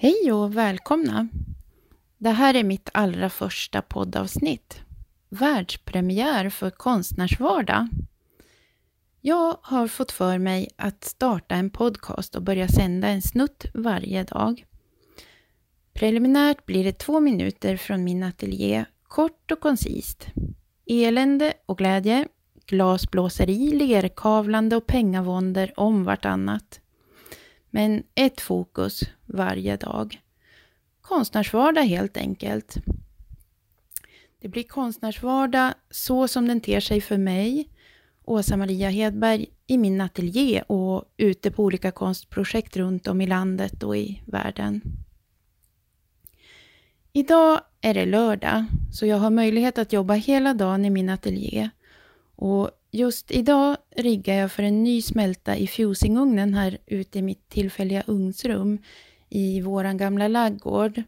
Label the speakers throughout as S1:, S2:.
S1: Hej och välkomna! Det här är mitt allra första poddavsnitt. Världspremiär för Konstnärsvardag. Jag har fått för mig att starta en podcast och börja sända en snutt varje dag. Preliminärt blir det två minuter från min ateljé, kort och koncist. Elände och glädje, glasblåseri, lerkavlande och pengavåndor om vartannat. Men ett fokus varje dag. Konstnärsvardag helt enkelt. Det blir konstnärsvardag så som den ter sig för mig, Åsa-Maria Hedberg, i min ateljé och ute på olika konstprojekt runt om i landet och i världen. Idag är det lördag, så jag har möjlighet att jobba hela dagen i min ateljé. Och just idag riggar jag för en ny smälta i fusingugnen här ute i mitt tillfälliga ugnsrum i våran gamla laggård.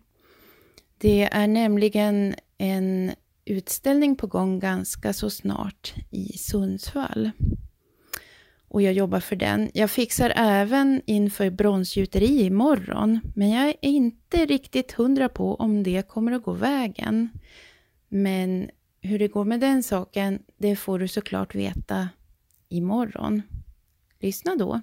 S1: Det är nämligen en utställning på gång ganska så snart i Sundsvall. Och jag jobbar för den. Jag fixar även inför bronsgjuteri imorgon, men jag är inte riktigt hundra på om det kommer att gå vägen. Men hur det går med den saken, det får du såklart veta imorgon. Lyssna då.